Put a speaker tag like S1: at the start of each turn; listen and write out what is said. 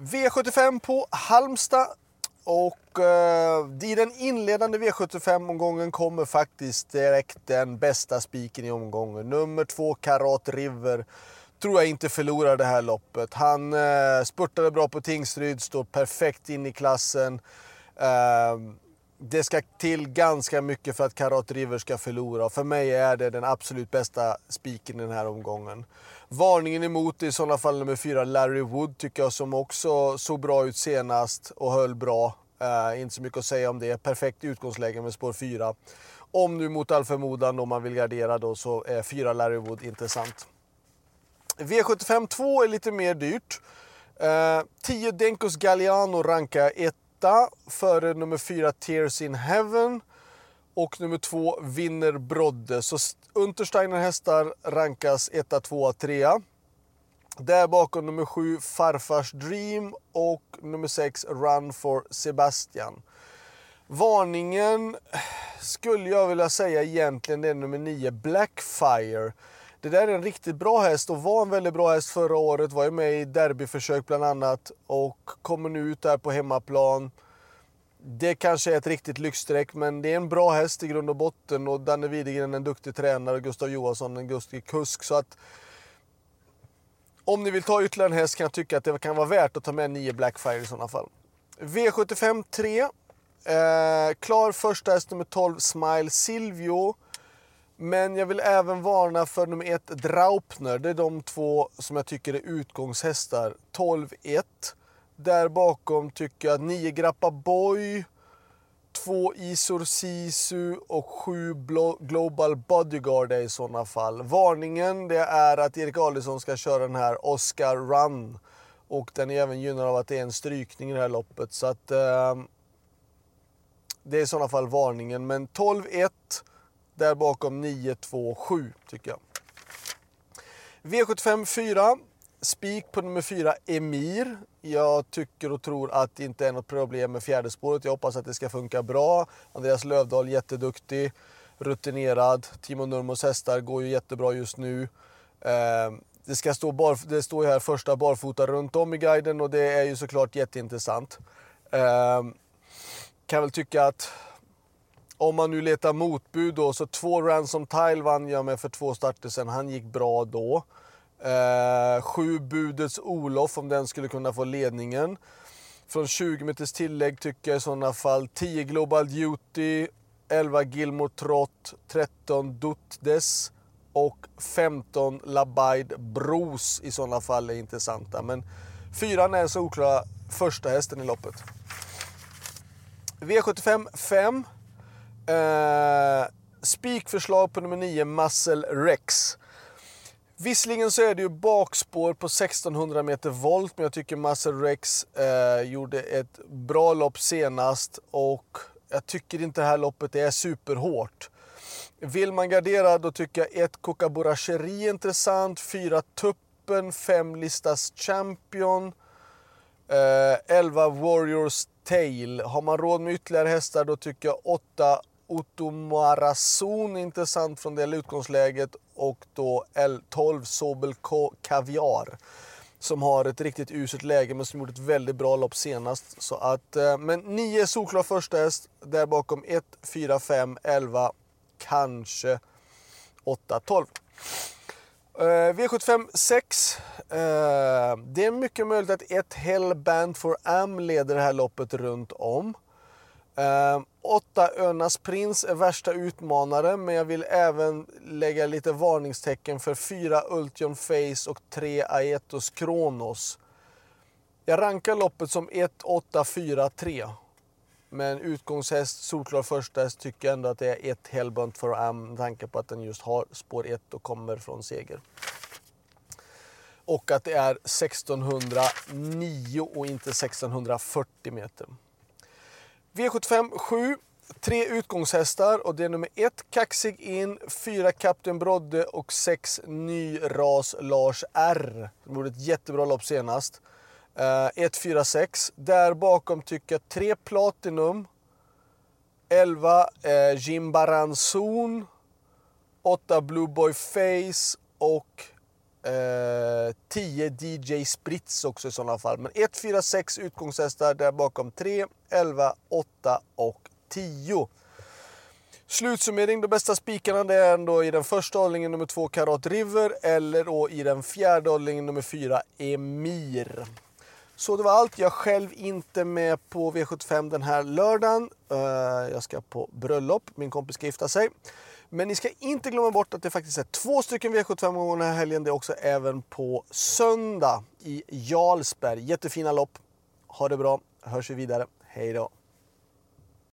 S1: V75 på Halmstad. Och eh, i den inledande V75-omgången kommer faktiskt direkt den bästa spiken i omgången. Nummer två, Karat River. Tror jag inte förlorar det här loppet. Han eh, spurtade bra på Tingsryd, står perfekt in i klassen. Eh, det ska till ganska mycket för att Karat River ska förlora. För mig är det den absolut bästa spiken i den här omgången. Varningen emot är i sådana fall nummer fyra, Larry Wood, tycker jag, som också såg bra ut senast och höll bra. Uh, inte så mycket att säga om det. Perfekt utgångsläge med spår 4. Om nu mot all förmodan då man vill gardera då så är 4 Larry Wood intressant. V75 2 är lite mer dyrt. Eh, 10 uh, Denkos Galliano rankar 1 etta före nummer 4 Tears in Heaven. Och nummer 2 vinner Brodde. Så Untersteiner hästar rankas 1, 2, 3. Där bakom nummer 7 Farfars Dream och nummer 6 Run for Sebastian. Varningen skulle jag vilja säga egentligen det är nummer 9 Blackfire. Det där är en riktigt bra häst och var en väldigt bra häst förra året. Var ju med i derbyförsök bland annat och kommer nu ut där på hemmaplan. Det kanske är ett riktigt lyxstreck, men det är en bra häst i grund och botten. Och Danne Widegren en duktig tränare och Gustav Johansson en duktig kusk. Så att om ni vill ta ytterligare en häst kan jag tycka att det kan vara värt att ta med 9 Blackfire i sådana fall. V75 3. Eh, klar första häst nummer 12 Smile Silvio. Men jag vill även varna för nummer 1 Draupner. Det är de två som jag tycker är utgångshästar. 12-1. Där bakom tycker jag 9 Grappa Boy, 2 Isor Sisu och 7 Global Bodyguard är i sådana fall. Varningen det är att Erik Adielsson ska köra den här Oscar Run. Och den är även gynnad av att det är en strykning i det här loppet. Så att eh, det är i sådana fall varningen. Men 12-1, där bakom 927 tycker jag. V75 4. Spik på nummer 4, Emir. Jag tycker och tror att det inte är något problem med fjärde spåret. Jag hoppas att det ska funka bra. Andreas Lövdahl jätteduktig, rutinerad. Timo Nurmos hästar går ju jättebra just nu. Ehm, det, ska stå bar, det står ju här första barfota runt om i guiden och det är ju såklart jätteintressant. Ehm, kan väl tycka att om man nu letar motbud då, så två Ransom Tile vann jag med för två starter sen. Han gick bra då. Eh, sju budets Olof om den skulle kunna få ledningen. Från 20 meters tillägg tycker jag i sådana fall 10 Global Duty, 11 Gilmore Trott, 13 Dutdes och 15 Labaid Bros i sådana fall är intressanta. Men fyran är så oklara första hästen i loppet. V75 5. Eh, spikförslag på nummer 9, Muscle Rex. Visserligen så är det ju bakspår på 1600 meter volt, men jag tycker Muscle Rex eh, gjorde ett bra lopp senast och jag tycker inte det här loppet är superhårt. Vill man gardera då tycker jag 1 Kokabura är intressant, 4 Tuppen, 5 Listas Champion, 11 eh, Warriors Tail. Har man råd med ytterligare hästar då tycker jag 8 Otomarasun intressant från det utgångsläget och då L12 Sobel Kaviar som har ett riktigt uselt läge men som gjort ett väldigt bra lopp senast. Så att, eh, men 9 solklar första häst, där bakom 1, 4, 5, 11, kanske 8, 12. Uh, V75 6. Uh, det är mycket möjligt att ett Hellband for Am leder det här loppet runt om. Eh, åtta Önas Prins är värsta utmanare, men jag vill även lägga lite varningstecken för fyra Ultion Face och tre Aetos Kronos. Jag rankar loppet som 1, 8, 4, 3. Men utgångshäst, solklar första häst, tycker jag ändå att det är ett Hellbunt for Am med tanke på att den just har spår 1 och kommer från seger. Och att det är 1609 och inte 1640 meter. V75 7. Tre utgångshästar och det är nummer 1 Kaxig In, 4 Kapten Brodde och 6 Ny Ras Lars R. De gjorde ett jättebra lopp senast. Uh, 1, 4, 6. Där bakom tycker jag 3 Platinum, 11 eh, Jim Baranzon, 8 Blue Boy Face och eh, 10 DJ Spritz också i sådana fall. Men 1, 4, 6 utgångshästar där bakom 3, 11, 8 och 10. Slutsummering, de bästa spikarna det är ändå i den första hållningen nummer 2 Karat River eller då i den fjärde hållningen nummer 4 Emir. Så det var allt. Jag själv inte med på V75 den här lördagen. Eh, jag ska på bröllop, min kompis ska gifta sig. Men ni ska inte glömma bort att det faktiskt är två stycken V75 den här helgen. Det är också även på söndag i Jarlsberg. Jättefina lopp. Ha det bra, hörs vi vidare. Hej då!